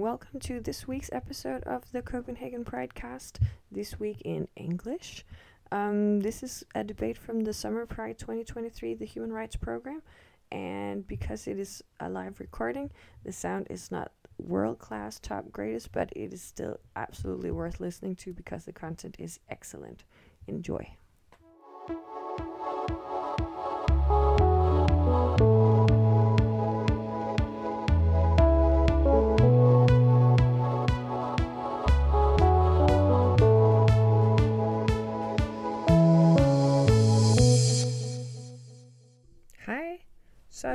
welcome to this week's episode of the Copenhagen Pride Cast, this week in English. Um, this is a debate from the Summer Pride 2023, the Human Rights Program, and because it is a live recording, the sound is not world class, top greatest, but it is still absolutely worth listening to because the content is excellent. Enjoy.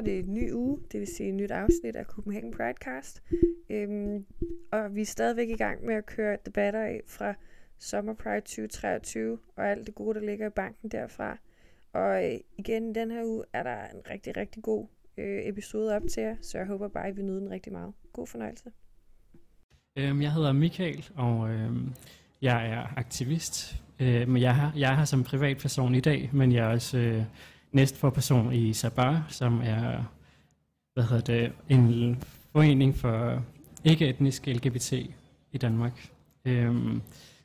Det en ny uge, det vil sige et nyt afsnit af Copenhagen Pridecast. Øhm, og vi er stadigvæk i gang med at køre debatter af fra Summer Pride 2023 og alt det gode, der ligger i banken derfra. Og øh, igen, den her uge er der en rigtig, rigtig god øh, episode op til jer, så jeg håber bare, at vi nyder den rigtig meget. God fornøjelse. Øhm, jeg hedder Michael, og øhm, jeg er aktivist. Øh, men jeg, er, jeg er her som privatperson i dag, men jeg er også øh, næstforperson i Sabar, som er hvad hedder det, en forening for ikke-etniske LGBT i Danmark. Øhm,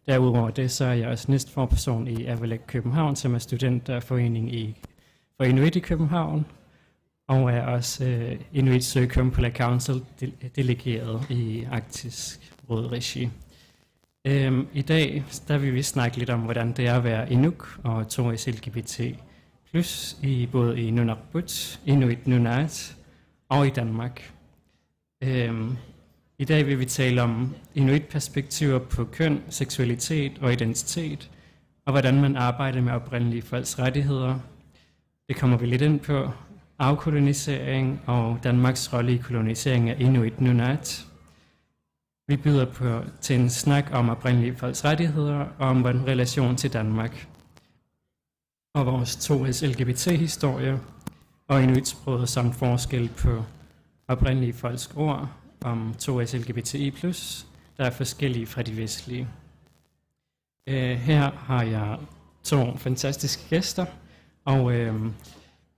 derudover det, så er jeg også næstforperson i Avalek København, som er studenterforening i, for Inuit i København, og er også øh, Inuit Circumpolar Council delegeret i Arktisk Råd Regi. Øhm, I dag der vil vi snakke lidt om, hvordan det er at være Inuk og Toris LGBT plus i både i Nunavut, Inuit Nunat og i Danmark. Øhm, I dag vil vi tale om Inuit-perspektiver på køn, seksualitet og identitet, og hvordan man arbejder med oprindelige folks rettigheder. Det kommer vi lidt ind på. Afkolonisering og Danmarks rolle i kolonisering af Inuit Nunat. Vi byder på til en snak om oprindelige folks rettigheder og om en relation til Danmark. Og vores to LGBT-historie og inuitsproget samt forskel på oprindelige folks ord om to LGBTI+, der er forskellige fra de vestlige. Uh, her har jeg to fantastiske gæster, og øh,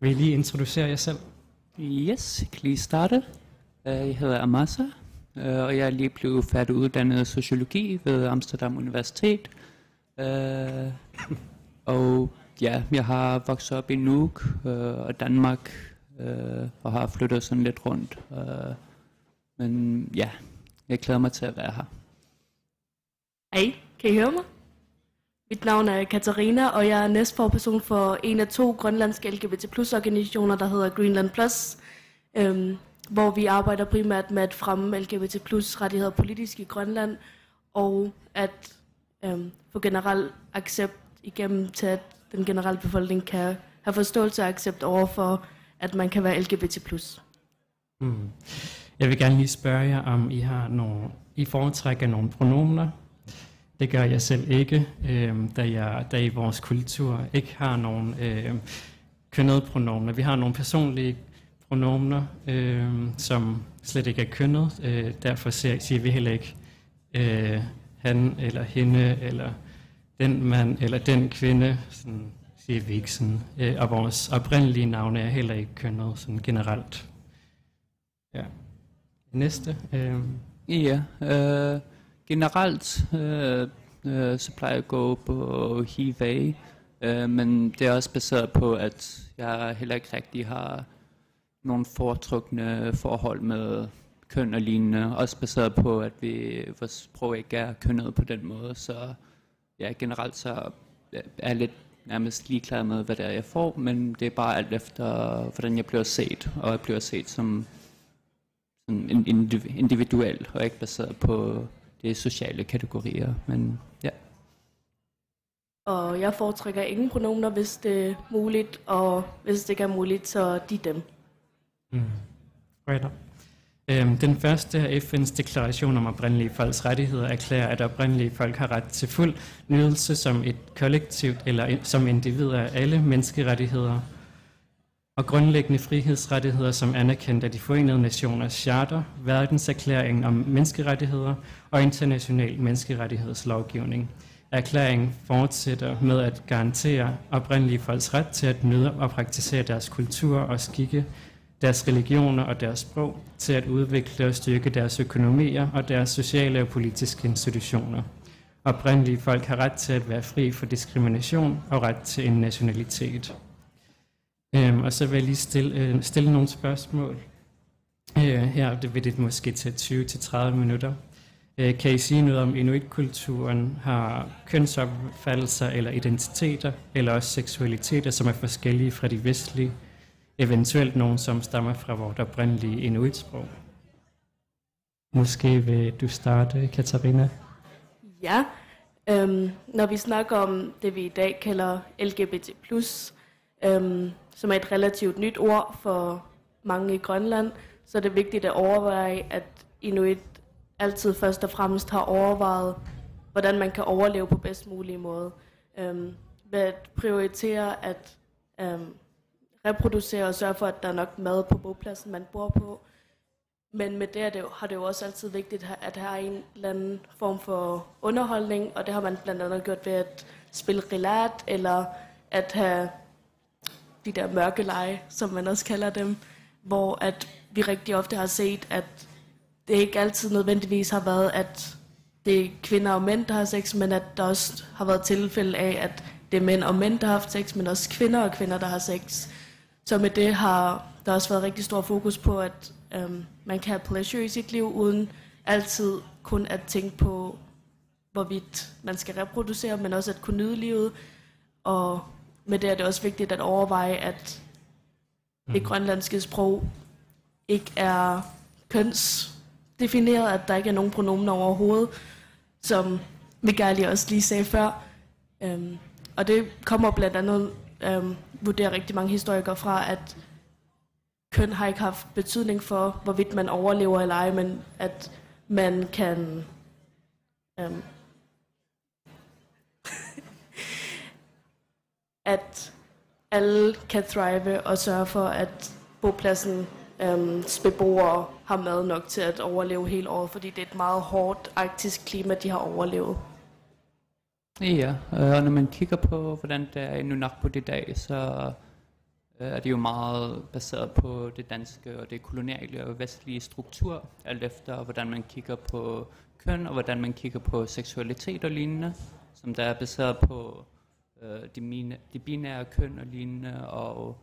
vil I lige introducere jer selv? Yes, jeg kan lige starte. Øh, jeg hedder Amasa, øh, og jeg er lige blevet færdiguddannet sociologi ved Amsterdam Universitet. Og ja, jeg har vokset op i Nuuk øh, og Danmark, øh, og har flyttet sådan lidt rundt. Øh, Men ja, jeg glæder mig til at være her. Hej, kan I høre mig? Mit navn er Katarina, og jeg er næstforperson for en af to grønlandske LGBT plus organisationer, der hedder Greenland Plus, øhm, hvor vi arbejder primært med at fremme LGBT plus rettigheder politisk i Grønland, og at øhm, få generel accept igennem til, at den generelle befolkning kan have forståelse og accept over for, at man kan være LGBT. Mm. Jeg vil gerne lige spørge jer, om I har nogle, I foretrækker nogle pronomener. Det gør jeg selv ikke, øh, da jeg da i vores kultur ikke har nogen øh, kønnede pronomener. Vi har nogle personlige pronomener, øh, som slet ikke er kønnet. Øh, derfor siger, siger vi heller ikke øh, han eller hende, eller den mand, eller den kvinde. Sådan siger vi ikke sådan. Øh, og vores oprindelige navne er heller ikke kønnet sådan generelt. Ja. Næste. Øh, Ja, øh, generelt øh, øh, så plejer jeg at gå på HIVA, øh, men det er også baseret på, at jeg heller ikke rigtig har nogle foretrukne forhold med køn og lignende. Også baseret på, at vi, vores sprog ikke er kønnet på den måde, så ja, generelt så er jeg lidt nærmest ligeglad med, hvad det er, jeg får, men det er bare alt efter, hvordan jeg bliver set, og jeg bliver set som sådan individuel, og ikke baseret på de sociale kategorier. Men ja, Og jeg foretrækker ingen pronomener, hvis det er muligt, og hvis det ikke er muligt, så de dem. Mm. Right up. Øhm, den første er FN's deklaration om oprindelige folks rettigheder erklærer, at oprindelige folk har ret til fuld nydelse som et kollektivt eller som individer af alle menneskerettigheder og grundlæggende frihedsrettigheder som anerkendt af de forenede nationers charter, verdenserklæringen om menneskerettigheder og international menneskerettighedslovgivning. Erklæringen fortsætter med at garantere oprindelige folks ret til at nyde og praktisere deres kultur og skikke, deres religioner og deres sprog til at udvikle og styrke deres økonomier og deres sociale og politiske institutioner. Oprindelige folk har ret til at være fri for diskrimination og ret til en nationalitet. Øhm, og så vil jeg lige stille, øh, stille nogle spørgsmål. Øh, her det vil det måske tage 20-30 minutter. Øh, kan I sige noget om inuitkulturen har kønsopfattelser eller identiteter, eller også seksualiteter, som er forskellige fra de vestlige, eventuelt nogen, som stammer fra vores oprindelige inuitsprog? Måske vil du starte, Katarina? Ja, øhm, når vi snakker om det, vi i dag kalder LGBT+, øhm, som er et relativt nyt ord for mange i Grønland, så er det vigtigt at overveje, at Inuit altid først og fremmest har overvejet, hvordan man kan overleve på bedst mulig måde. Øhm, ved at prioritere at øhm, reproducere og sørge for, at der er nok mad på bogpladsen, man bor på. Men med det, er det har det jo også altid vigtigt, at have en eller anden form for underholdning, og det har man blandt andet gjort ved at spille relat, eller at have de der mørke lege, som man også kalder dem, hvor at vi rigtig ofte har set, at det ikke altid nødvendigvis har været, at det er kvinder og mænd, der har sex, men at der også har været tilfælde af, at det er mænd og mænd, der har haft sex, men også kvinder og kvinder, der har sex. Så med det har der også været rigtig stor fokus på, at øhm, man kan have pleasure i sit liv, uden altid kun at tænke på, hvorvidt man skal reproducere, men også at kunne nyde livet. Og med det er det også vigtigt at overveje, at det grønlandske sprog ikke er kønsdefineret, at der ikke er nogen pronomener overhovedet, som Mikaeli også lige sagde før. Øhm, og det kommer blandt andet, øhm, vurderer rigtig mange historikere fra, at køn har ikke haft betydning for, hvorvidt man overlever eller ej, men at man kan øhm, at alle kan thrive og sørge for, at bopladsen øhm, beboere har mad nok til at overleve hele året, fordi det er et meget hårdt arktisk klima, de har overlevet. Ja, øh, og når man kigger på, hvordan det er i Nunarput i dag, så øh, er det jo meget baseret på det danske og det koloniale og vestlige struktur, alt efter hvordan man kigger på køn og hvordan man kigger på seksualitet og lignende, som der er baseret på øh, de, mine, de binære køn og lignende, og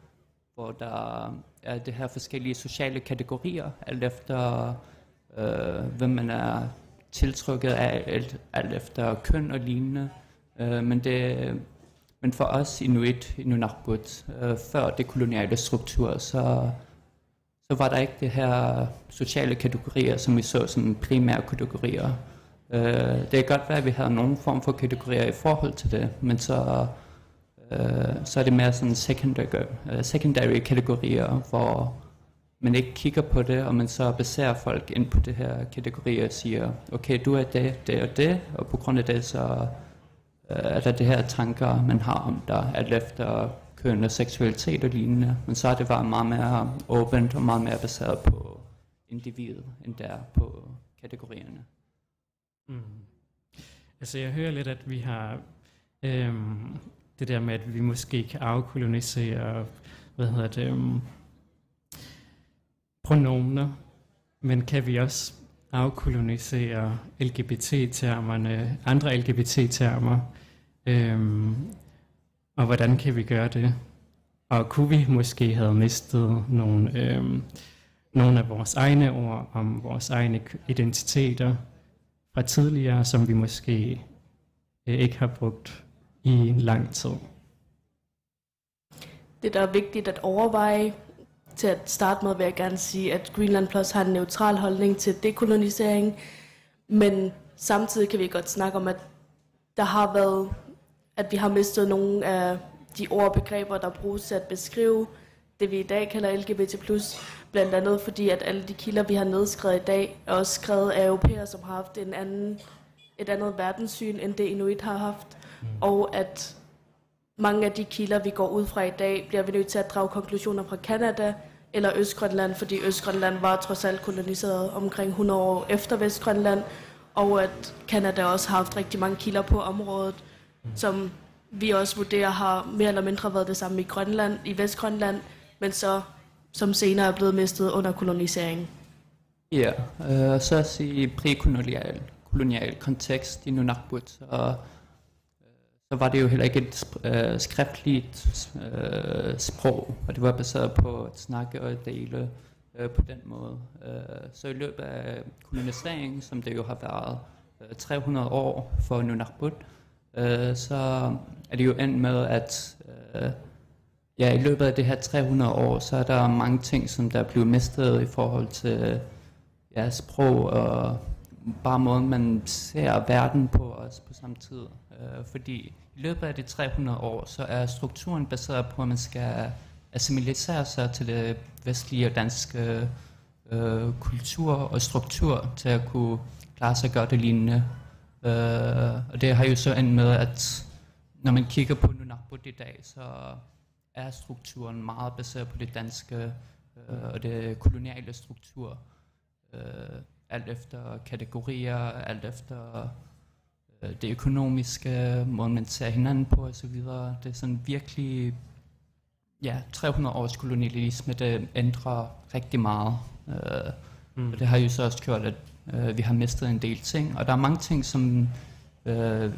hvor der er det her forskellige sociale kategorier, alt efter øh, hvem man er tiltrykket af, alt, alt efter køn og lignende. Øh, men, det, men for os inuit i Nunarput, øh, før det koloniale struktur, så, så var der ikke det her sociale kategorier, som vi så som primære kategorier. Øh, det kan godt være, at vi havde nogen form for kategorier i forhold til det, men så øh, så er det mere sådan secondary, uh, secondary kategorier, hvor man ikke kigger på det, og man så baserer folk ind på det her kategorier og siger, okay, du er det, det og det, og på grund af det, så øh, er der det her tanker, man har om dig, alt efter køn og seksualitet og lignende. Men så er det bare meget mere åbent og meget mere baseret på individet, end der på kategorierne. Mm. Altså jeg hører lidt, at vi har øhm, det der med, at vi måske kan afkolonisere, hvad hedder det, øhm, pronomener, men kan vi også afkolonisere LGBT-termerne, andre LGBT-termer, øhm, og hvordan kan vi gøre det? Og kunne vi måske have mistet nogle, øhm, nogle af vores egne ord om vores egne identiteter fra tidligere, som vi måske øh, ikke har brugt i lang tid. Det, der er vigtigt at overveje til at starte med, vil jeg gerne sige, at Greenland Plus har en neutral holdning til dekolonisering, men samtidig kan vi godt snakke om, at der har været, at vi har mistet nogle af de ord og begreber, der bruges til at beskrive det, vi i dag kalder LGBT+, blandt andet fordi, at alle de kilder, vi har nedskrevet i dag, er også skrevet af europæere, som har haft en anden, et andet verdenssyn, end det Inuit har haft mm. og at mange af de kilder, vi går ud fra i dag, bliver vi nødt til at drage konklusioner fra Kanada eller Østgrønland, fordi Østgrønland var trods alt koloniseret omkring 100 år efter Vestgrønland, og at Kanada også har haft rigtig mange kilder på området, mm. som vi også vurderer har mere eller mindre været det samme i Grønland, i Vestgrønland, men så som senere er blevet mistet under koloniseringen. Ja, øh, så også i prækolonial kolonial kontekst i Nunavut, og så var det jo heller ikke et øh, skriftligt øh, sprog, og det var baseret på at snakke og dele øh, på den måde. Øh, så i løbet af koloniseringen, som det jo har været øh, 300 år for Nunarput, øh, så er det jo endt med, at øh, ja, i løbet af det her 300 år, så er der mange ting, som der er blevet mistet i forhold til ja, sprog og bare måden, man ser verden på os på samme tid. Øh, fordi i løbet af de 300 år, så er strukturen baseret på, at man skal assimilere sig til det vestlige og danske øh, kultur og struktur til at kunne klare sig godt og lignende. Øh, og det har jo så endt med, at når man kigger på Nunavut i dag, så er strukturen meget baseret på det danske øh, og det koloniale struktur. Øh, alt efter kategorier, alt efter øh, det økonomiske, måde man ser hinanden på osv. Det er sådan virkelig, ja, 300 års kolonialisme, det ændrer rigtig meget. Øh, mm. Og det har jo så også gjort, at øh, vi har mistet en del ting, og der er mange ting, som, øh,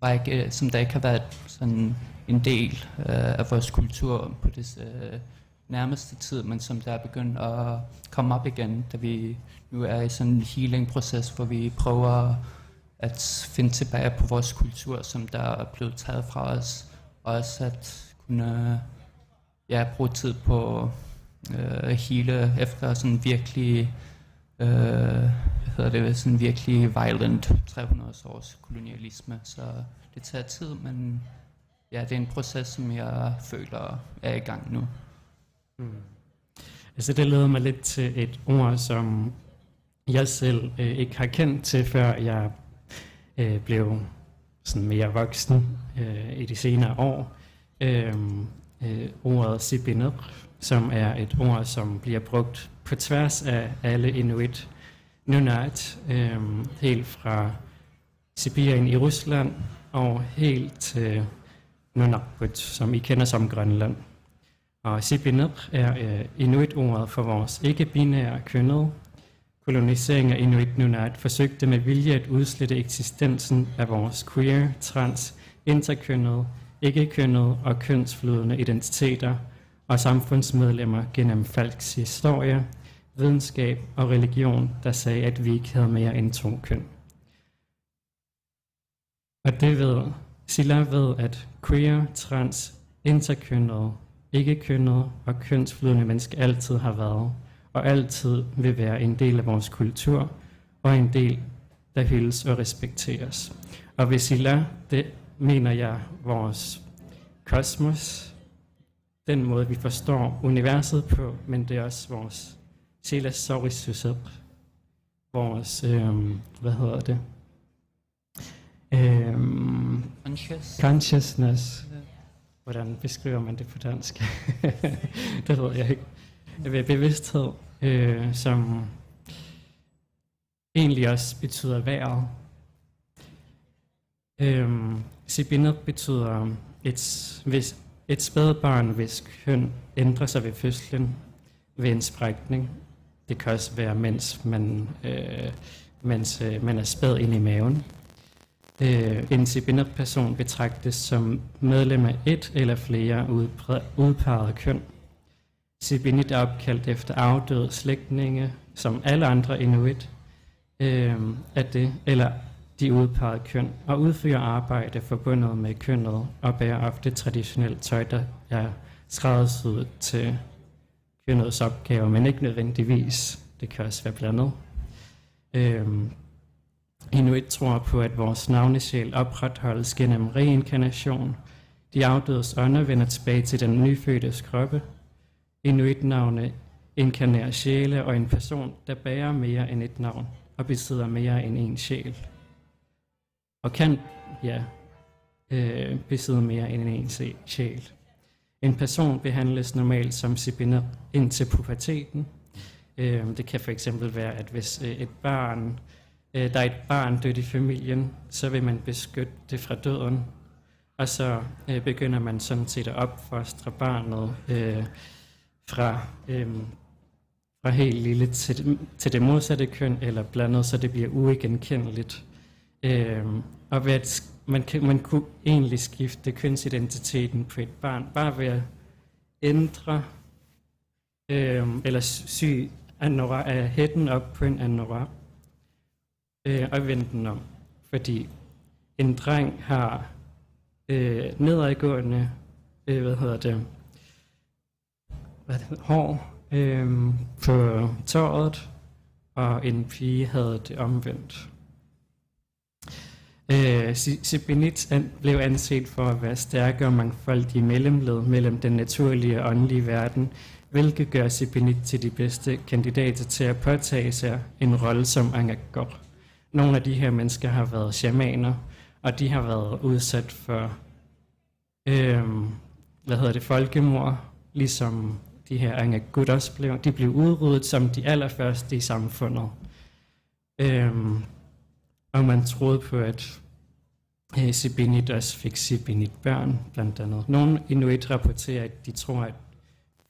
var ikke, som der ikke har været sådan en del øh, af vores kultur på det øh, nærmeste tid, men som der er begyndt at komme op igen, da vi nu er i sådan en healing-proces, hvor vi prøver at finde tilbage på vores kultur, som der er blevet taget fra os, og også at kunne ja, bruge tid på øh, hele efter sådan virkelig øh, hvad hedder det, sådan virkelig violent 300 års kolonialisme, så det tager tid, men ja, det er en proces, som jeg føler er i gang nu. Mm. Altså det leder mig lidt til et ord, som jeg selv øh, ikke har kendt til, før jeg øh, blev sådan mere voksen øh, i de senere år. Øh, øh, ordet Sibinuk, som er et ord, som bliver brugt på tværs af alle Inuit Nunat, øh, helt fra Sibirien i Rusland og helt til Nunavut, som I kender som Grønland. Og Sibinuk er øh, Inuit-ordet for vores ikke-binære kønnede. Kolonisering af Inuit Nunat forsøgte med vilje at udslette eksistensen af vores queer, trans, interkønnede, ikke-kønnede og kønsflydende identiteter og samfundsmedlemmer gennem Falks historie, videnskab og religion, der sagde, at vi ikke havde mere end to køn. Og det ved Silla ved, at queer, trans, interkønnede, ikke-kønnede og kønsflydende mennesker altid har været og altid vil være en del af vores kultur og en del, der hyldes og respekteres. Og hvis Silla, det mener jeg vores kosmos, den måde, vi forstår universet på, men det er også vores Silas Saurisusep, vores, øhm, hvad hedder det? Øhm, Conscious. consciousness. Hvordan beskriver man det på dansk? det ved jeg ikke. Øh, ved bevidsthed, øh, som egentlig også betyder vejret. Øh, Sibindet betyder et, hvis, et spædbarn, hvis køn ændrer sig ved fødslen ved en sprækning. Det kan også være, mens man, øh, mens, øh, man er spæd ind i maven. Øh, en Sibindet person betragtes som medlem af et eller flere udpegede køn. Sibinit er opkaldt efter afdøde slægtninge, som alle andre inuit, øh, af det, eller de udpegede køn, og udfører arbejde forbundet med kønnet og bærer ofte traditionelt tøj, der er skræddersyet til kønnets opgaver, men ikke nødvendigvis. Det kan også være blandet. Øhm, Inuit tror på, at vores navnesjæl opretholdes gennem reinkarnation. De afdødes ånder vender tilbage til den nyfødtes kroppe. Inuit-navne inkarnerer sjæle og en person, der bærer mere end et navn og besidder mere end en sjæl. Og kan, ja, øh, besidde mere end en sjæl. En person behandles normalt som sibinder indtil puberteten. Øh, det kan for eksempel være, at hvis øh, et barn øh, der er et barn dødt i familien, så vil man beskytte det fra døden. Og så øh, begynder man sådan set at opfostre barnet, øh, fra, øhm, fra helt lille til, til det modsatte køn, eller blandet, så det bliver uigenkendeligt. Øhm, og ved at man, kan, man kunne egentlig skifte kønsidentiteten på et barn, bare ved at ændre øhm, eller sy anora, af hætten op på en anora øh, og vende den om. Fordi en dreng har øh, nedadgående, øh, hvad hedder det, hvad det hedder, hår øh, på tøjet, og en pige havde det omvendt. Øh, Sibinit blev anset for at være stærke og mangfoldige mellemled mellem den naturlige og åndelige verden, hvilket gør Sibinit til de bedste kandidater til at påtage sig en rolle som Angakor. Nogle af de her mennesker har været shamaner, og de har været udsat for øh, hvad hedder det, folkemord, ligesom de her Angagut blev. De blev udryddet som de allerførste i samfundet. Øhm, og man troede på, at øh, Sibinit også fik Sibinit børn, blandt andet. Nogle inuit rapporterer, at de tror, at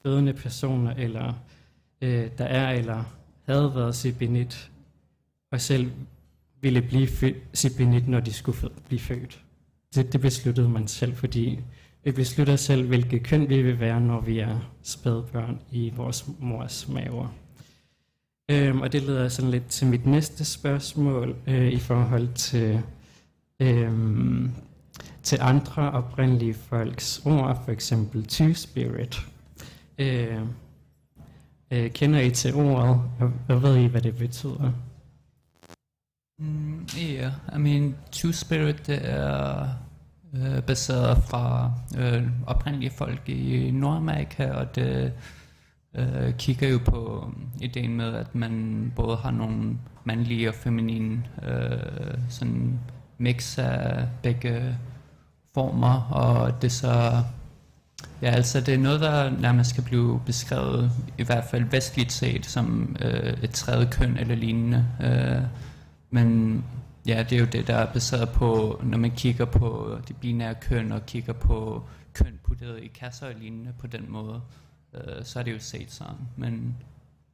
fødende personer, eller øh, der er eller havde været Sibinit, og selv ville blive Sibinit, når de skulle blive født. Det, det besluttede man selv, fordi vi beslutter selv, hvilket køn vi vil være, når vi er spædbørn i vores mors maver. Øhm, og det leder sådan lidt til mit næste spørgsmål øh, i forhold til, øhm, til andre oprindelige folks ord, for eksempel Two-Spirit. Øh, øh, kender I til ordet, og, og ved I, hvad det betyder? Mm, yeah, I mean, Two-Spirit det er øh, baseret fra øh, oprindelige folk i Nordamerika, og det øh, kigger jo på øh, ideen med, at man både har nogle mandlige og feminine øh, sådan mix af begge former, og det så Ja, altså det er noget, der nærmest skal blive beskrevet, i hvert fald vestligt set, som øh, et tredje køn eller lignende. Øh, men ja, det er jo det, der er baseret på, når man kigger på de binære køn og kigger på køn puttet i kasser og lignende på den måde øh, så er det jo set sådan. Men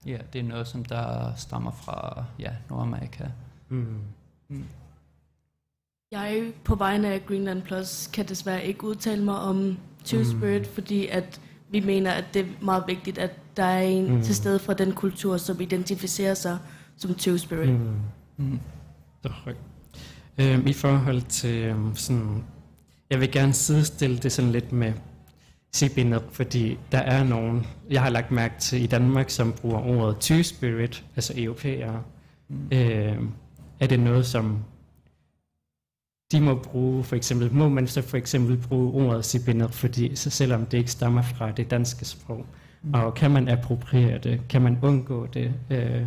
ja, det er noget, som der stammer fra ja, Nordamerika. Mm. Mm. Jeg på vegne af Greenland Plus kan desværre ikke udtale mig om Two mm. Spirit, mm. fordi at vi mener, at det er meget vigtigt, at der er en mm. til stede fra den kultur, som identificerer sig som Two Spirit. Mm. Mm. Er øhm, I forhold til øhm, sådan, jeg vil gerne sidestille det sådan lidt med C-bindet, fordi der er nogen, jeg har lagt mærke til i Danmark, som bruger ordet two-spirit, altså europæere. Mm. Øh, er det noget, som de må bruge, for eksempel, må man så for eksempel bruge ordet sibindet, fordi så selvom det ikke stammer fra det danske sprog, mm. og kan man appropriere det, kan man undgå det, øh,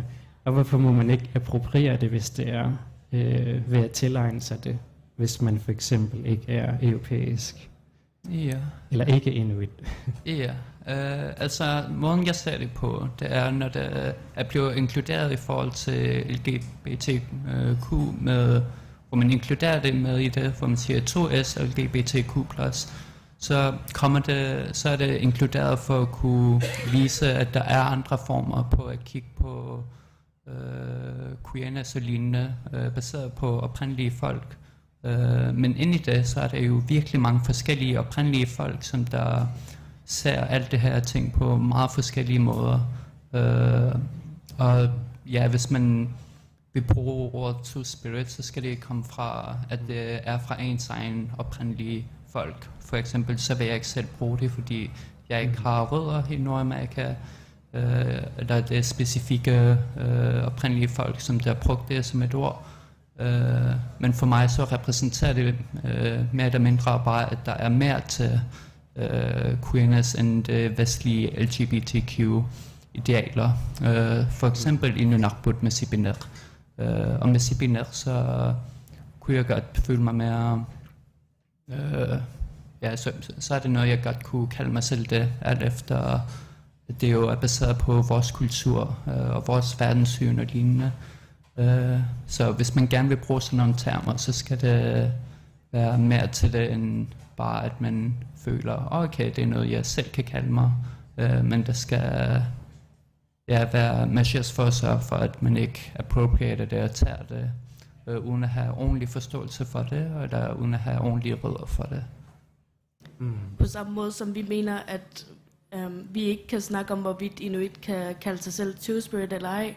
og hvorfor må man ikke appropriere det, hvis det er øh, ved at tilegne sig det, hvis man for eksempel ikke er europæisk? Ja. Eller ikke inuit. ja, uh, altså måden jeg ser det på, det er, når det er blevet inkluderet i forhold til LGBTQ med, hvor man inkluderer det med i det, hvor man siger 2S LGBTQ+, så, kommer det, så er det inkluderet for at kunne vise, at der er andre former på at kigge på uh, queerness og lignende, uh, baseret på oprindelige folk. Øh, men ind i det, så er der jo virkelig mange forskellige oprindelige folk, som der ser alt det her ting på meget forskellige måder. Øh, og ja, hvis man vil bruge ordet to spirit, så skal det komme fra, at det er fra ens egen oprindelige folk. For eksempel, så vil jeg ikke selv bruge det, fordi jeg ikke har rødder i Nordamerika, øh, der er det specifikke øh, oprindelige folk, som der brugte det som et ord. Øh, men for mig så repræsenterer det øh, mere eller mindre bare, at der er mere til øh, queerness end det vestlige LGBTQ-idealer. Øh, for eksempel i Nunakbut med Sibiner. Øh, og med Sibiner så kunne jeg godt føle mig mere... Øh, ja, så, så er det noget, jeg godt kunne kalde mig selv det, alt efter det jo er baseret på vores kultur øh, og vores verdenssyn og lignende. Øh, så hvis man gerne vil bruge sådan nogle termer, så skal det være mere til det, end bare at man føler, okay, det er noget, jeg selv kan kalde mig, øh, men der skal ja, være measures for at sørge for, at man ikke appropriater det og tager det, øh, uden at have ordentlig forståelse for det, eller uden at have ordentlige rødder for det. Mm. På samme måde som vi mener, at øhm, vi ikke kan snakke om, hvorvidt Inuit kan kalde sig selv Two-Spirit eller ej,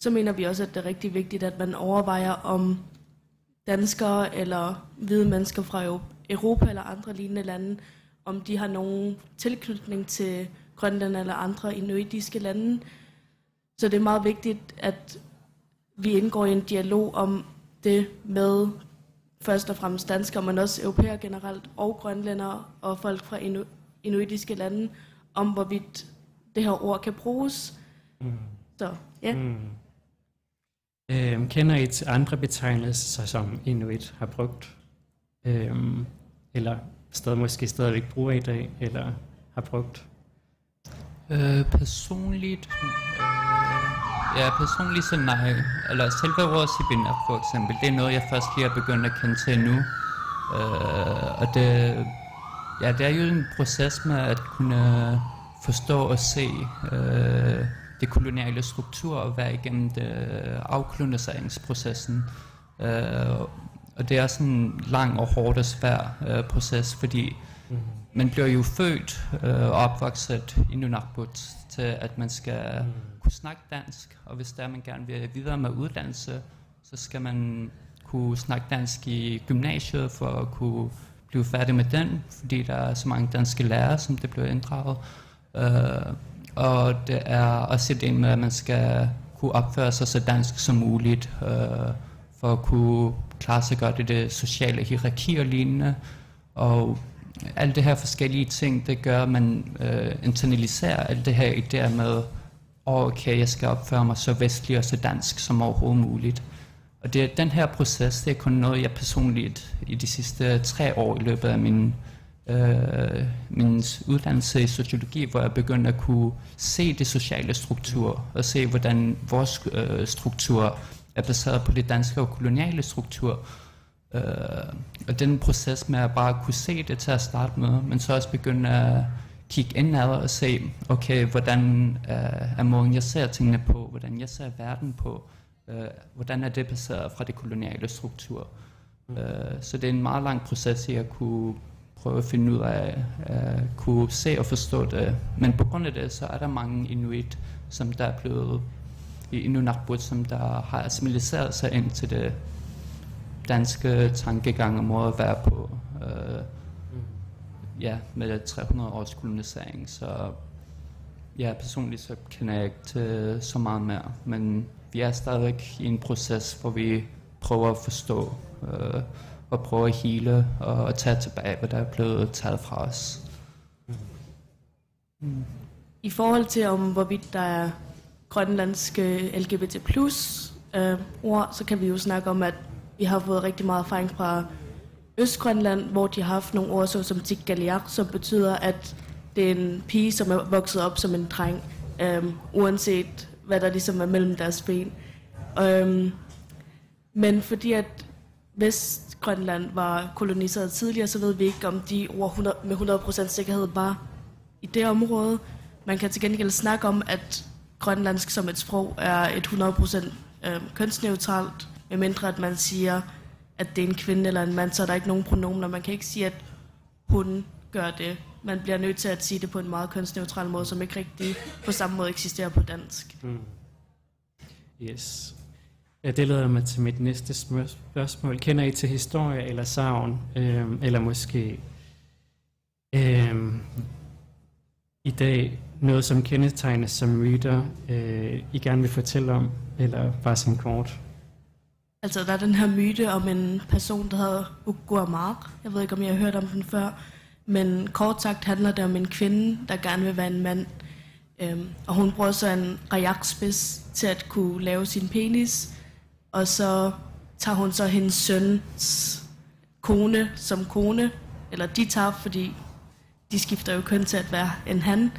så mener vi også, at det er rigtig vigtigt, at man overvejer, om danskere eller hvide mennesker fra Europa eller andre lignende lande, om de har nogen tilknytning til Grønland eller andre inuitiske lande. Så det er meget vigtigt, at vi indgår i en dialog om det med først og fremmest danskere, men også europæer generelt, og grønlændere og folk fra inu- inuitiske lande, om hvorvidt det her ord kan bruges. Mm. Så ja, Mm. Øhm, kender I til andre betegnelser, som Inuit har brugt? Øhm, eller stadig, måske stadigvæk bruger i dag, eller har brugt? Øh, personligt, øh, ja, personligt så nej. Eller selve ordet Sibina for eksempel, det er noget, jeg først lige er begyndt at kende til nu. Øh, og det, ja, det er jo en proces med at kunne forstå og se øh, det koloniale struktur og være igennem det afkoloniseringsprocessen. Øh, og det er sådan en lang og hård og svær øh, proces, fordi Mm. man bliver jo født øh, og opvokset i Nunavut til, at man skal Mm. kunne snakke dansk, og hvis der man gerne vil videre med uddannelse, så skal man kunne snakke dansk i gymnasiet for at kunne blive færdig med den, fordi der er så mange danske lærere, som det bliver inddraget. Øh, og det er også det med, at man skal kunne opføre sig så dansk som muligt, øh, for at kunne klare sig godt i det sociale hierarki og lignende. Og alle det her forskellige ting, det gør, at man øh, internaliserer alt det her idéer med, okay, jeg skal opføre mig så vestlig og så dansk som overhovedet muligt. Og det, den her proces, det er kun noget, jeg personligt i de sidste tre år i løbet af min, øh, min uddannelse i sociologi, hvor jeg begyndte at kunne se det sociale struktur, og se, hvordan vores øh, struktur er baseret på det danske og koloniale struktur. Øh, og den proces med at bare kunne se det til at starte med, men så også begynde at kigge indad og se, okay, hvordan øh, er måden, jeg ser tingene på, hvordan jeg ser verden på, øh, hvordan er det baseret fra det koloniale struktur. Mm. Øh, så det er en meget lang proces i at kunne prøve at finde ud af, at kunne se og forstå det. Men på grund af det, så er der mange inuit, som der er blevet i Inunnaqbut, som der har assimiliseret sig ind til det danske tankegang og måde at være på. Øh, ja, med 300 års kolonisering, så ja, personligt så kender jeg ikke til så meget mere, men vi er stadigvæk i en proces, hvor vi prøver at forstå øh, og prøver at hele og og tage tilbage, hvad der er blevet taget fra os. Mm. i forhold til om hvorvidt der er grønlandske LGBT plus øh, ord, så kan vi jo snakke om, at vi har fået rigtig meget erfaring fra Østgrønland, hvor de har haft nogle ord så som Tigaliak, som betyder, at det er en pige, som er vokset op som en dreng, øh, uanset hvad der ligesom er mellem deres ben. Øhm, men fordi at Vestgrønland var koloniseret tidligere, så ved vi ikke, om de ord 100, med 100% sikkerhed var i det område. Man kan til gengæld snakke om, at grønlandsk som et sprog er et 100% øh, kønsneutralt, medmindre at man siger, at det er en kvinde eller en mand, så er der ikke nogen pronomener. Man kan ikke sige, at hun gør det. Man bliver nødt til at sige det på en meget kønsneutral måde, som ikke rigtig på samme måde eksisterer på dansk. Mm. Yes. Ja, det leder mig til mit næste spørgsmål. Kender I til historie eller savn? Øhm, eller måske øhm, i dag noget, som kendetegnes som myter, øh, I gerne vil fortælle om? Eller bare som kort? Altså, der er den her myte om en person, der hedder Ugo Amar. Jeg ved ikke, om jeg har hørt om den før. Men kort sagt handler det om en kvinde, der gerne vil være en mand. Øhm, og hun bruger så en rajakspids til at kunne lave sin penis. Og så tager hun så hendes søns kone som kone. Eller de tager, fordi de skifter jo køn til at være en han.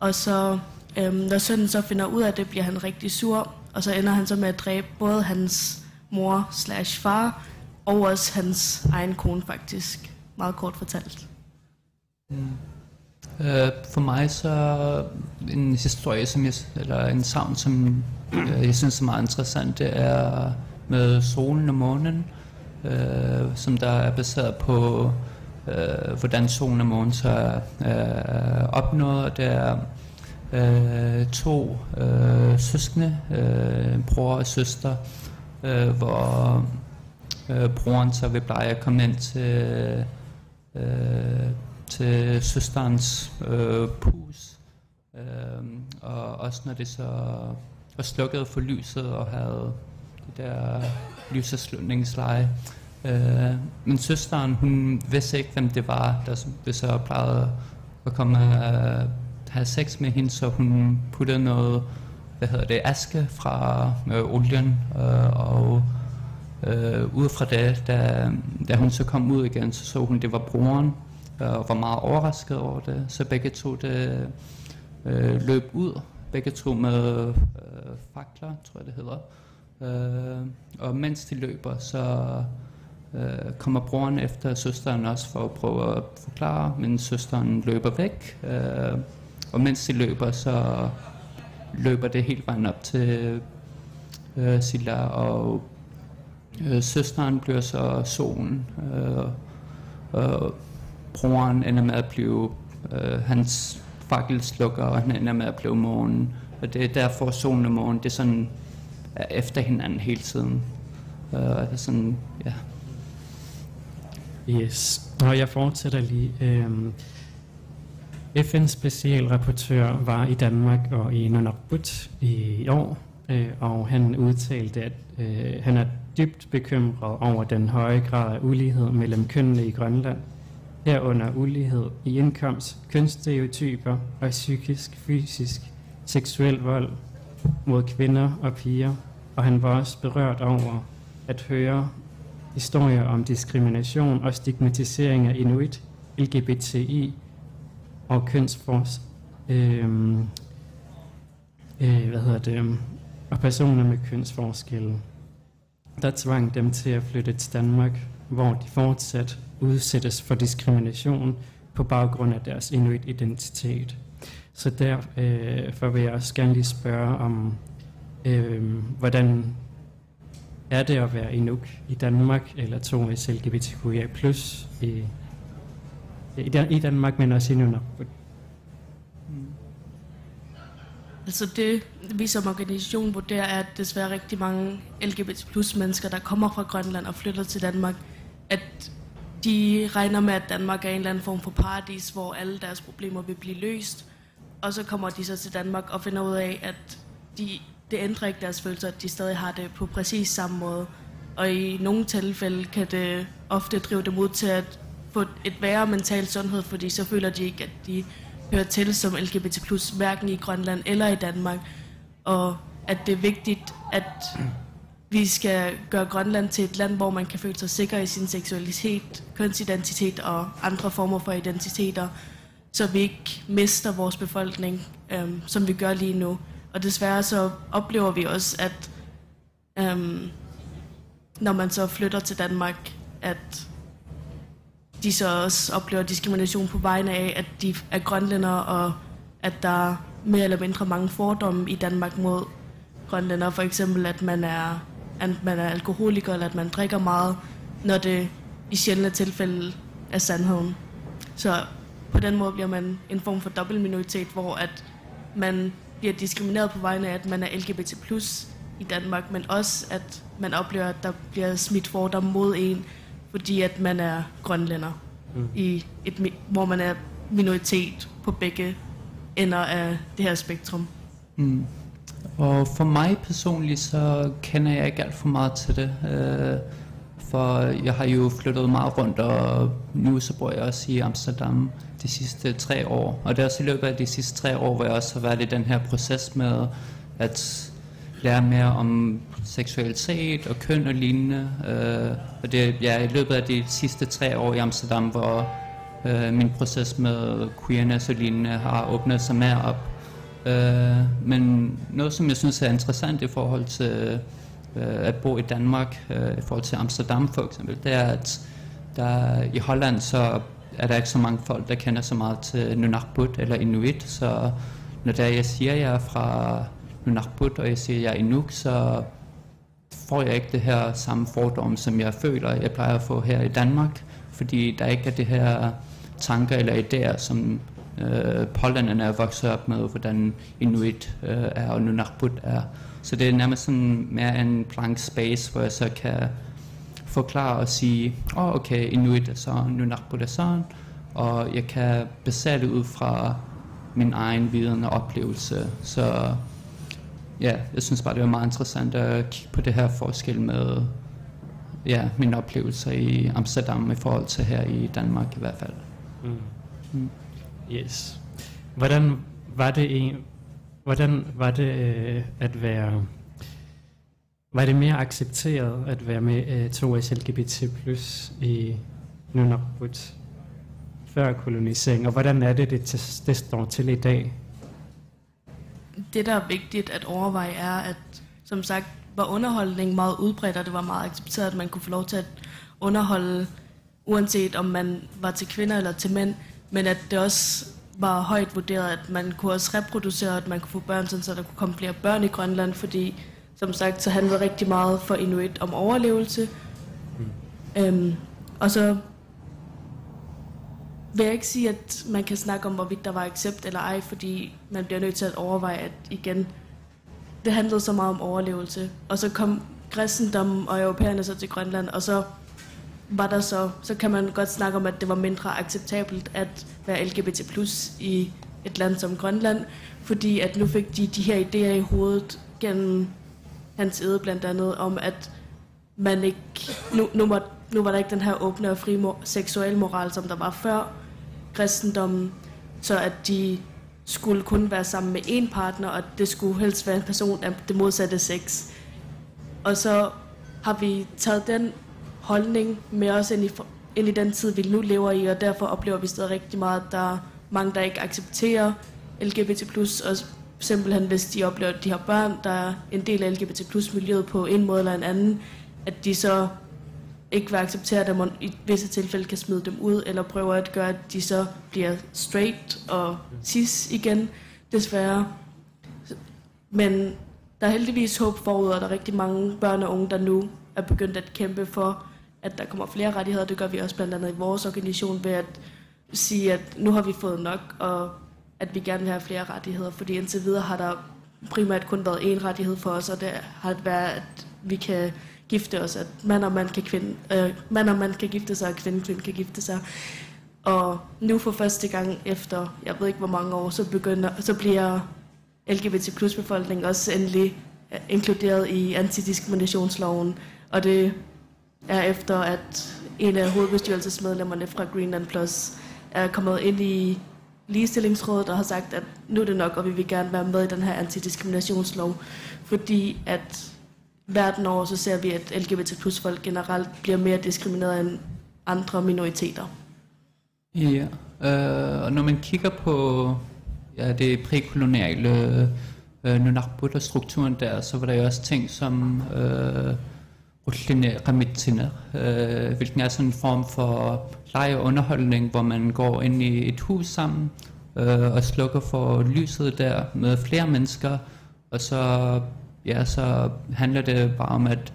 Og så, øhm, når sønnen så finder ud af det, bliver han rigtig sur. Og så ender han så med at dræbe både hans mor slash far, og også hans egen kone faktisk. Meget kort fortalt. Mm. For mig så en historie, som jeg, eller en savn, som øh, jeg synes er meget interessant, det er med solen og månen, øh, som der er baseret på, øh, hvordan solen og månen så er øh, opnået. Det er øh, to øh, søskende, øh, bror og søster, øh, hvor øh, broren så vil pleje at komme ind til øh, til søsterens øh, pus. Øh, og også når det så var slukket for lyset og havde det der lyseslutningsleje. Øh, men søsteren, hun vidste ikke, hvem det var, der det så plejede at komme og øh, have sex med hende, så hun puttede noget, hvad hedder det, aske fra øh, olien, øh, og øh, ud fra det, da, da hun så kom ud igen, så så hun, det var broren, og var meget overrasket over det. Så begge to det, øh, løb ud, begge to med øh, fakler, tror jeg det hedder. Øh, og mens de løber, så øh, kommer broren efter søsteren også for at prøve at forklare, men søsteren løber væk. Øh, og mens de løber, så løber det helt vejen op til øh, Silla, og øh, søsteren bliver så solen. Øh, og broren ender med at blive øh, hans fakkelslukker, og han ender med at blive månen. Og det er derfor solen og månen, det er sådan er efter hinanden hele tiden. Øh, det er sådan, ja. Yes, og jeg fortsætter lige. Øhm, FN's specialrapportør var i Danmark og i Nunavut i år, øh, og han udtalte, at øh, han er dybt bekymret over den høje grad af ulighed mellem kønnene i Grønland herunder ulighed i indkomst, kønsstereotyper og psykisk, fysisk, seksuel vold mod kvinder og piger, og han var også berørt over at høre historier om diskrimination og stigmatisering af inuit, LGBTI og kønsfors, øh, øh, hvad hedder det, og personer med kønsforskelle. Der tvang dem til at flytte til Danmark, hvor de fortsat udsættes for diskrimination på baggrund af deres inuit-identitet. Så derfor øh, vil jeg også gerne lige spørge om, øh, hvordan er det at være inuk i Danmark, eller to i LGBTQIA+, i, i Danmark, men også i Nunavut? Altså det, vi som organisation vurderer, er, at desværre rigtig mange LGBT plus mennesker, der kommer fra Grønland og flytter til Danmark, at de regner med, at Danmark er en eller anden form for paradis, hvor alle deres problemer vil blive løst. Og så kommer de så til Danmark og finder ud af, at de, det ændrer ikke deres følelser, at de stadig har det på præcis samme måde. Og i nogle tilfælde kan det ofte drive dem ud til at få et værre mental sundhed, fordi så føler de ikke, at de hører til som LGBT+, hverken i Grønland eller i Danmark. Og at det er vigtigt, at vi skal gøre Grønland til et land, hvor man kan føle sig sikker i sin seksualitet, kønsidentitet og andre former for identiteter, så vi ikke mister vores befolkning, øhm, som vi gør lige nu. Og desværre så oplever vi også, at øhm, når man så flytter til Danmark, at de så også oplever diskrimination på vegne af, at de er grønlænder, og at der er mere eller mindre mange fordomme i Danmark mod grønlænder. For eksempel, at man er at man er alkoholiker, eller at man drikker meget, når det i sjældne tilfælde er sandheden. Så på den måde bliver man en form for dobbeltminoritet, hvor at man bliver diskrimineret på vegne af, at man er LGBT i Danmark, men også at man oplever, at der bliver smidt fordom mod en, fordi at man er grønlænder, mm. i et, hvor man er minoritet på begge ender af det her spektrum. Mm. Og for mig personligt, så kender jeg ikke alt for meget til det. Øh, for jeg har jo flyttet meget rundt, og nu så bor jeg også i Amsterdam de sidste tre år. Og det er også i løbet af de sidste tre år, hvor jeg også har været i den her proces med at lære mere om seksualitet og køn og lignende. Øh, og det er ja, i løbet af de sidste tre år i Amsterdam, hvor øh, min proces med queerness og lignende har åbnet sig mere op. Øh, men noget, som jeg synes er interessant i forhold til øh, at bo i Danmark, øh, i forhold til Amsterdam for eksempel, det er, at der i Holland så er der ikke så mange folk, der kender så meget til Nunakbut eller Inuit, så når der jeg siger, at jeg er fra Nunakbut, og jeg siger, at jeg er Inuk, så får jeg ikke det her samme fordom, som jeg føler, jeg plejer at få her i Danmark, fordi der ikke er det her tanker eller idéer, som øh, pollanderne er vokset op med, hvordan Inuit øh, er og Nunarput er. Så det er nærmest sådan mere en blank space, hvor jeg så kan forklare og sige, åh oh, okay, Inuit er sådan, Nunarput er sådan, og jeg kan basere det ud fra min egen viden og oplevelse. Så ja, jeg synes bare, det var meget interessant at kigge på det her forskel med ja, mine oplevelser i Amsterdam i forhold til her i Danmark i hvert fald. Mm. Mm. Yes. Hvordan var det en, hvordan var det øh, at være var det mere accepteret at være med øh, to LGBT plus i Nunavut før kolonisering, og hvordan er det, det, det står til i dag? Det, der er vigtigt at overveje, er, at som sagt, var underholdning meget udbredt, og det var meget accepteret, at man kunne få lov til at underholde, uanset om man var til kvinder eller til mænd, men at det også var højt vurderet, at man kunne også reproducere, at man kunne få børn, sådan, så der kunne komme flere børn i Grønland, fordi som sagt, så handlede rigtig meget for Inuit om overlevelse. Mm. Øhm, og så vil jeg ikke sige, at man kan snakke om, hvorvidt der var accept eller ej, fordi man bliver nødt til at overveje, at igen, det handlede så meget om overlevelse. Og så kom kristendom og europæerne så til Grønland, og så var der så, så kan man godt snakke om, at det var mindre acceptabelt at være LGBT i et land som Grønland, fordi at nu fik de de her idéer i hovedet gennem hans æde blandt andet, om at man ikke, nu, nu, var, nu var der ikke den her åbne og fri seksuel moral, som der var før kristendommen, så at de skulle kun være sammen med én partner, og det skulle helst være en person af det modsatte sex. Og så har vi taget den holdning med os ind i, ind i den tid, vi nu lever i, og derfor oplever vi stadig rigtig meget, at der er mange, der ikke accepterer LGBT+, og simpelthen hvis de oplever, at de har børn, der er en del af LGBT plus miljøet på en måde eller en anden, at de så ikke vil acceptere dem, og i visse tilfælde kan smide dem ud, eller prøver at gøre, at de så bliver straight og cis igen, desværre. Men der er heldigvis håb forud, og der er rigtig mange børn og unge, der nu er begyndt at kæmpe for, at der kommer flere rettigheder. Det gør vi også blandt andet i vores organisation ved at sige, at nu har vi fået nok, og at vi gerne vil have flere rettigheder, fordi indtil videre har der primært kun været én rettighed for os, og det har været, at vi kan gifte os, at mand og mand kan, kvinde, øh, mand og mand kan gifte sig, og kvinde, kvinde kan gifte sig. Og nu for første gang efter, jeg ved ikke hvor mange år, så, begynder, så bliver LGBT plus befolkningen også endelig øh, inkluderet i antidiskriminationsloven. Og det er efter, at en af hovedbestyrelsesmedlemmerne fra Greenland Plus er kommet ind i ligestillingsrådet og har sagt, at nu er det nok, og vi vil gerne være med i den her antidiskriminationslov, fordi at verden over, så ser vi, at LGBT plus folk generelt bliver mere diskrimineret end andre minoriteter. Ja, øh, og når man kigger på ja, det prækoloniale øh, øh Nunarput og strukturen der, så var der jo også ting som øh, øh, hvilken er sådan en form for legeunderholdning, underholdning, hvor man går ind i et hus sammen øh, og slukker for lyset der med flere mennesker, og så, ja, så handler det bare om at,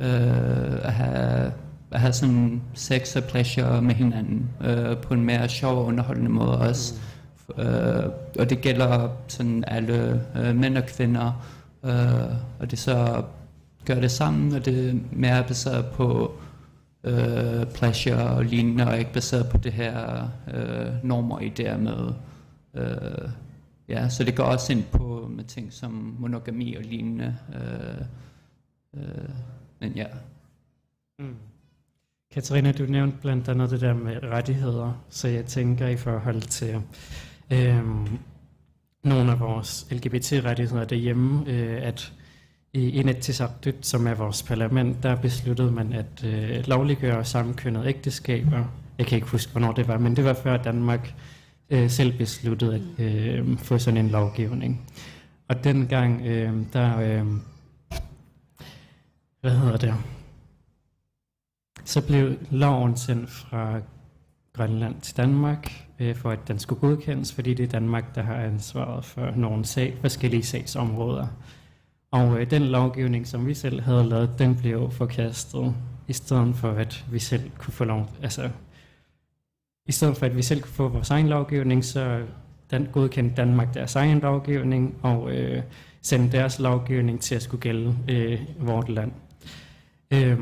øh, at have at have sådan sex og pleasure med hinanden øh, på en mere sjov og underholdende måde også. Mm. Øh, og det gælder sådan alle øh, mænd og kvinder. Øh, og det så gøre det sammen, og det er mere baseret på øh, pleasure og lignende, og ikke baseret på det her øh, normer og idéer med. Øh, ja, så det går også ind på med ting som monogami og lignende. Øh, øh, men ja. Mm. Katarina, du nævnte blandt andet det der med rettigheder, så jeg tænker i forhold til øh, nogle af vores LGBT-rettigheder derhjemme, øh, at i Inatsisartut, som er vores parlament, der besluttede man at øh, lovliggøre sammenkønnede ægteskaber. Jeg kan ikke huske, hvornår det var, men det var før Danmark øh, selv besluttede at øh, få sådan en lovgivning. Og dengang, øh, der... Øh, hvad hedder det? Så blev loven sendt fra Grønland til Danmark, øh, for at den skulle godkendes, fordi det er Danmark, der har ansvaret for nogle sag, forskellige sagsområder. Og øh, den lovgivning, som vi selv havde lavet, den blev forkastet, i stedet for at vi selv kunne få lov, altså i stedet for at vi selv kunne få vores egen lovgivning, så den godkendte Danmark deres egen lovgivning og øh, sendte deres lovgivning til at skulle gælde øh, vort land, øh,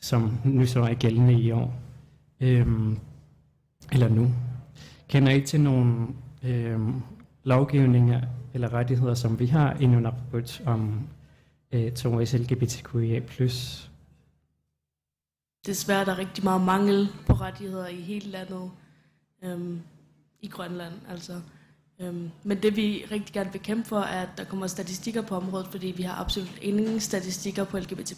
som nu så er gældende i år. Øh, eller nu. Kender I til nogle øh, lovgivninger eller rettigheder, som vi har i Nunavut om øh, to LGBTQIA+. Desværre der er rigtig meget mangel på rettigheder i hele landet. Øhm, I Grønland, altså. Øhm, men det vi rigtig gerne vil kæmpe for, er, at der kommer statistikker på området, fordi vi har absolut ingen statistikker på LGBT+.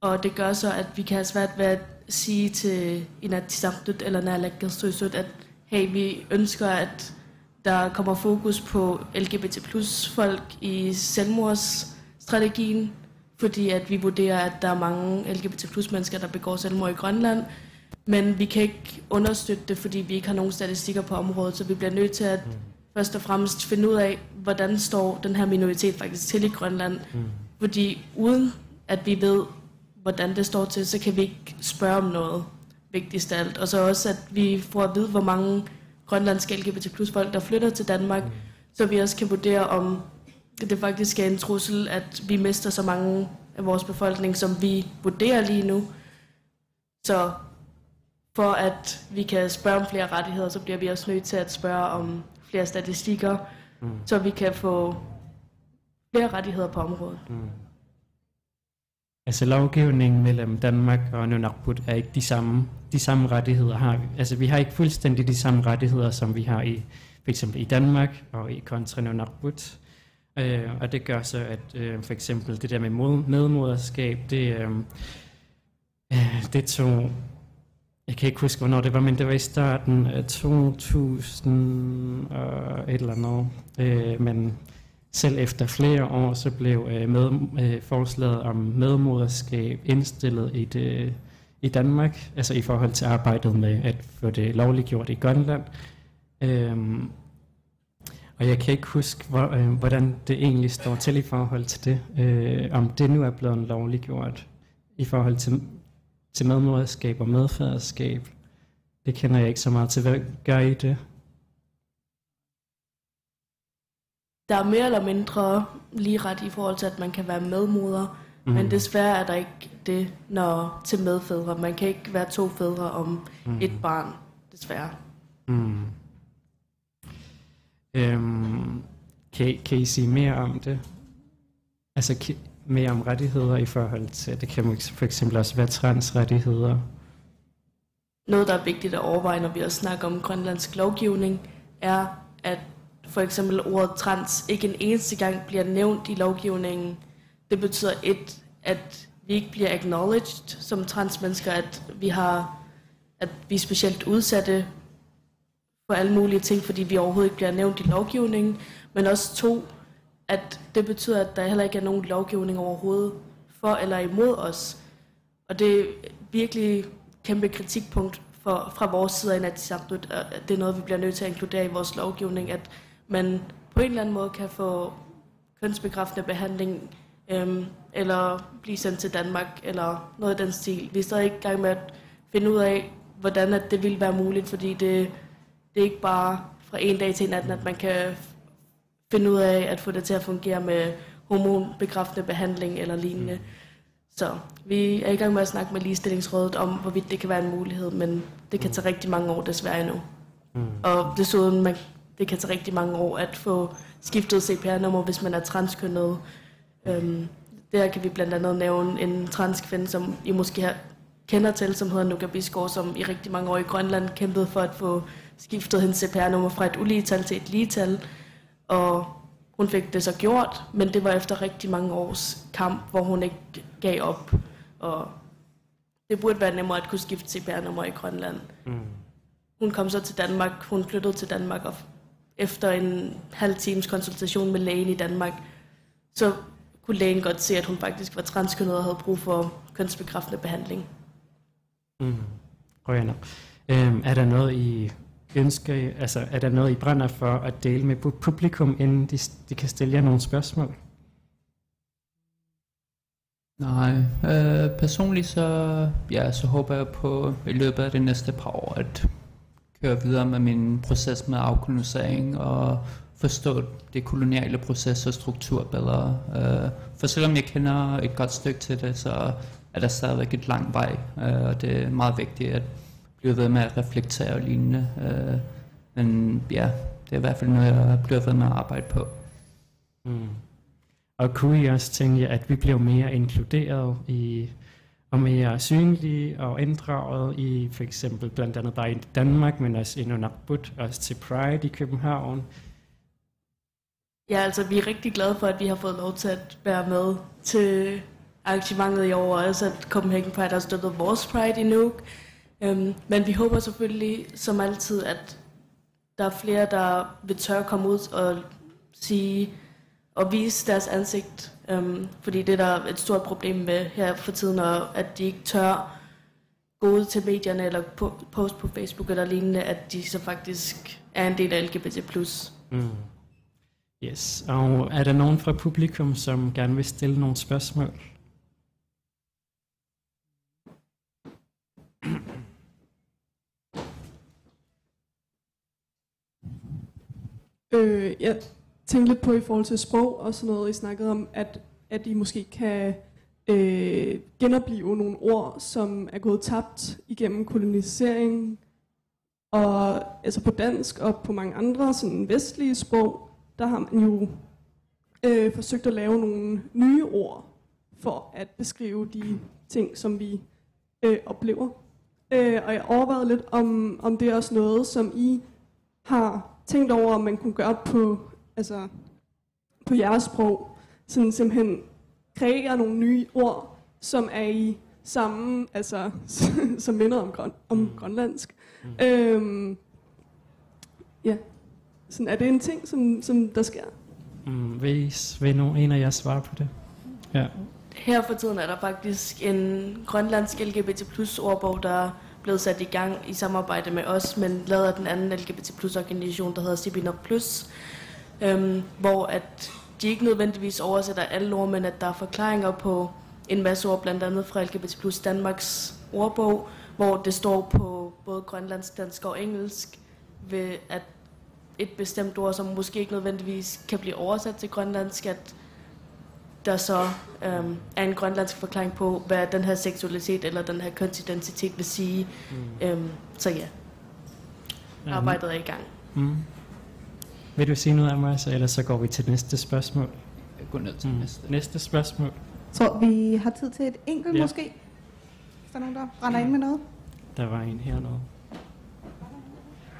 Og det gør så, at vi kan have svært ved at sige til Inatsisartut eller Naalakkersuisut, at hey, vi ønsker, at der kommer fokus på LGBT plus folk i selvmordsstrategien, fordi at vi vurderer, at der er mange LGBT plus mennesker, der begår selvmord i Grønland, men vi kan ikke understøtte det, fordi vi ikke har nogen statistikker på området, så vi bliver nødt til at mm. først og fremmest finde ud af, hvordan står den her minoritet faktisk til i Grønland. Mm. Fordi uden at vi ved, hvordan det står til, så kan vi ikke spørge om noget vigtigst af alt. Og så også, at vi får at vide, hvor mange grønlandske LGBT plus folk, der flytter til Danmark, mm. så vi også kan vurdere, om det faktisk er en trussel, at vi mister så mange af vores befolkning, som vi vurderer lige nu. Så for at vi kan spørge om flere rettigheder, så bliver vi også nødt til at spørge om flere statistikker, mm. så vi kan få flere rettigheder på området. Mm. Altså lovgivningen mellem Danmark og Nunavut er ikke de samme, de samme rettigheder har vi. Altså vi har ikke fuldstændig de samme rettigheder, som vi har i for eksempel i Danmark og i kontra Nunavut. Øh, og det gør så, at øh, for eksempel det der med mod, medmoderskab, det, øh, øh, det tog, jeg kan ikke huske, hvornår det var, men det var i starten af 2000 og et eller andet. Øh, men selv efter flere år, så blev øh, med, øh, forslaget om medmoderskab indstillet i, det, i Danmark, altså i forhold til arbejdet med at få det lovliggjort i Grønland. Øhm, og jeg kan ikke huske, hvor, øh, hvordan det egentlig står til i forhold til det, øh, om det nu er blevet lovliggjort i forhold til, til medmoderskab og medfaderskab. Det kender jeg ikke så meget til. Hvad gør I det? Der er mere eller mindre lige ret i forhold til, at man kan være medmoder, mm. men desværre er der ikke det når til medfædre. Man kan ikke være to fædre om mm. et barn, desværre. Mm. Øhm, kan, kan I sige mere om det? Altså mere om rettigheder i forhold til, det kan for eksempel også være transrettigheder. Noget, der er vigtigt at overveje, når vi også snakker om grønlandsk lovgivning, er, at for eksempel ordet trans ikke en eneste gang bliver nævnt i lovgivningen. Det betyder et, at vi ikke bliver acknowledged som transmennesker, at vi har at vi er specielt udsatte for alle mulige ting, fordi vi overhovedet ikke bliver nævnt i lovgivningen, men også to, at det betyder, at der heller ikke er nogen lovgivning overhovedet for eller imod os. Og det er virkelig kæmpe kritikpunkt for, fra vores side af Inatsisartut, at det er noget, vi bliver nødt til at inkludere i vores lovgivning, at man på en eller anden måde kan få kønsbekræftende behandling, øhm, eller blive sendt til Danmark, eller noget af den stil. Vi er stadig i gang med at finde ud af, hvordan at det vil være muligt, fordi det, det er ikke bare fra en dag til en anden, at man kan finde ud af at få det til at fungere med hormonbekræftende behandling eller lignende. Så vi er i gang med at snakke med ligestillingsrådet om, hvorvidt det kan være en mulighed, men det kan tage rigtig mange år desværre endnu. Mm. Og desuden, man det kan tage rigtig mange år at få skiftet CPR-nummer, hvis man er transkønnet. Øhm, der kan vi blandt andet nævne en transkvinde, som I måske har, kender til, som hedder Nuka Bisgaard, som i rigtig mange år i Grønland kæmpede for at få skiftet hendes CPR-nummer fra et uligetal til et ligetal. Og hun fik det så gjort, men det var efter rigtig mange års kamp, hvor hun ikke gav op. Og det burde være nemmere at kunne skifte CPR-nummer i Grønland. Mm. Hun kom så til Danmark, hun flyttede til Danmark og efter en halv times konsultation med lægen i Danmark, så kunne lægen godt se, at hun faktisk var transkønnet og havde brug for kønsbekræftende behandling. Mm. Okay, no. Øhm, er der noget, I ønsker, altså er der noget, I brænder for at dele med publikum, inden de, de kan stille jer nogle spørgsmål? Nej, øh, personligt så, ja, så håber jeg på i løbet af det næste par år at køre videre med min proces med afkolonisering og forstå det koloniale proces og struktur bedre. Øh, for selvom jeg kender et godt stykke til det, så er der stadigvæk et lang vej, øh, og det er meget vigtigt at blive ved med at reflektere og lignende. Øh, men ja, det er i hvert fald noget, jeg bliver ved med at arbejde på. Mm. Og kunne I også tænke, at vi bliver mere inkluderet i og mere synlige og inddraget i for eksempel blandt andet bare i Danmark, men også i Nunavut, også til Pride i København. Ja, altså vi er rigtig glade for, at vi har fået lov til at være med til arrangementet i år, og også at Copenhagen Pride har støttet vores Pride i Nuuk. Øhm, men vi håber selvfølgelig, som altid, at der er flere, der vil tørre komme ud og sige og vise deres ansigt. Um, fordi det er der et stort problem med her for tiden, og at de ikke tør gå ud til medierne eller på, post på Facebook eller lignende, at de så faktisk er en del af LGBT+. Mm. Yes, og er der nogen fra publikum, som gerne vil stille nogle spørgsmål? Øh, jeg tænkte lidt på i forhold til sprog og sådan noget, I snakkede om, at, at I måske kan øh, genopleve nogle ord, som er gået tabt igennem kolonisering, og altså på dansk og på mange andre sådan vestlige sprog, der har man jo øh, forsøgt at lave nogle nye ord for at beskrive de ting, som vi øh, oplever. Øh, og jeg overvejede lidt, om, om det er også noget, som I har tænkt over, om man kunne gøre på, altså, på jeres sprog. Sådan simpelthen kreere nogle nye ord, som er i samme, altså, som minder om, grøn, om mm. grønlandsk. Mm. Øhm, ja, sådan, er det en ting, som, som der sker? Mm, vil, vil nogen en af jer svare på det? Ja. Her for tiden er der faktisk en grønlandsk LGBT plus ordbog, der er blevet sat i gang i samarbejde med os, men lavet af den anden LGBT plus organisation, der hedder Sibinop Plus, øhm, hvor at de ikke nødvendigvis oversætter alle ord, men at der er forklaringer på en masse ord, blandt andet fra LGBT plus Danmarks ordbog, hvor det står på både grønlandsk, dansk og engelsk, ved at et bestemt ord, som måske ikke nødvendigvis kan blive oversat til grønlandsk, at der så øhm, er en grønlandsk forklaring på, hvad den her seksualitet eller den her kønsidentitet vil sige. Mm. Øhm, så ja, arbejdet er i gang. Mm. Vil du sige noget os, eller så går vi til næste spørgsmål? Jeg går ned til Mm. næste. Næste spørgsmål. tror, vi har tid til et enkelt Ja. ja. måske. Hvis der er nogen, der brænder ind med noget. Der var en hernede.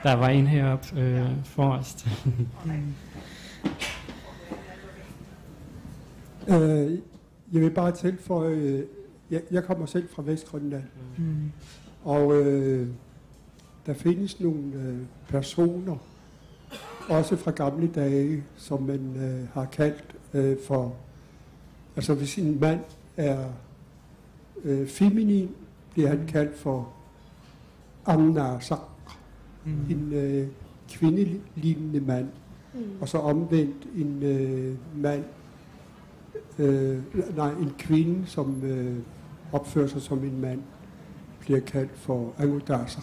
Der var en heroppe øh, forrest. Øh, jeg vil bare tilføje, øh, jeg, jeg kommer selv fra Vestgrønland, Mm. og øh, der findes nogle øh, personer, også fra gamle dage, som man øh, har kaldt øh, for, altså hvis en mand er øh, feminin, bliver han kaldt for Amnasak, Mm. en øh, kvindelignende mand, Mm. og så omvendt en øh, mand, øh, nej, en kvinde, som øh, opfører sig som en mand, bliver kaldt for Angudasa.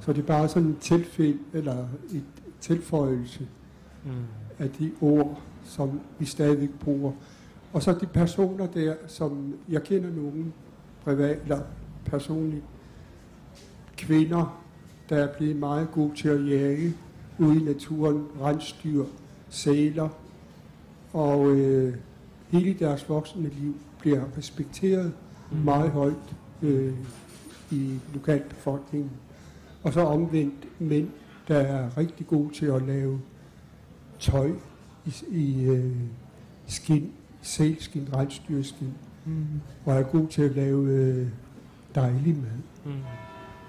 Så det er bare sådan en tilfælde, eller et tilføjelse Mm. af de ord, som vi stadigvæk bruger. Og så de personer der, som jeg kender nogen privat eller personligt, kvinder, der er blevet meget gode til at jage ude i naturen, rensdyr, sæler, og øh, hele deres voksne liv bliver respekteret Mm. meget højt øh, i lokalbefolkningen. Og så omvendt mænd, der er rigtig gode til at lave tøj i, i øh, skin, sælskin, rensdyrskin, Mm. og er gode til at lave øh, dejlig mad. Mm.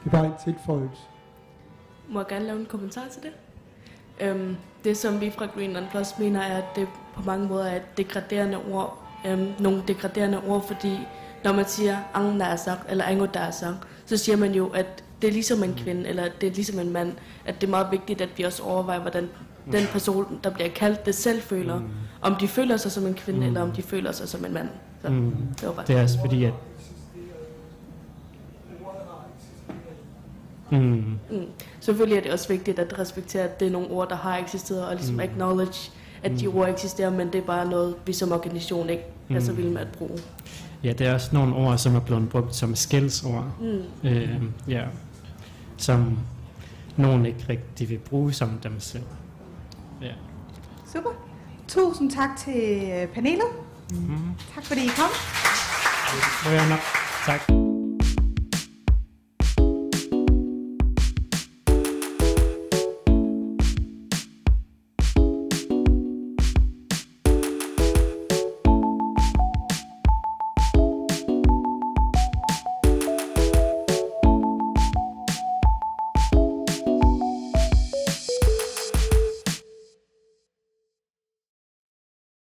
Det er bare en tilføjelse. Må jeg gerne lave en kommentar til det? Øhm, det, som vi fra Greenland Plus mener, er, at det på mange måder er et degraderende ord. Øhm, nogle degraderende ord, fordi når man siger angnasak eller angodasak, så siger man jo, at det er ligesom en kvinde, eller det er ligesom en mand, at det er meget vigtigt, at vi også overvejer, hvordan den person, der bliver kaldt det, selv føler. Mm. Om de føler sig som en kvinde, mm. eller om de føler sig som en mand. Så Mm. det var bare Det er også fordi, at... Mm. Mm. Selvfølgelig er det også vigtigt at respektere, at det er nogle ord, der har eksisteret, og ligesom mm. acknowledge, at de Mm. ord eksisterer, men det er bare noget, vi som organisation ikke er så Mm. vilde med at bruge. Ja, det er også nogle ord, som er blevet brugt som skældsord. Mm. Øh, ja. Som nogen ikke rigtig vil bruge som dem selv. Ja. Super. Tusind tak til øh, panelet. Mm. Tak fordi I kom. Det var nok. Tak.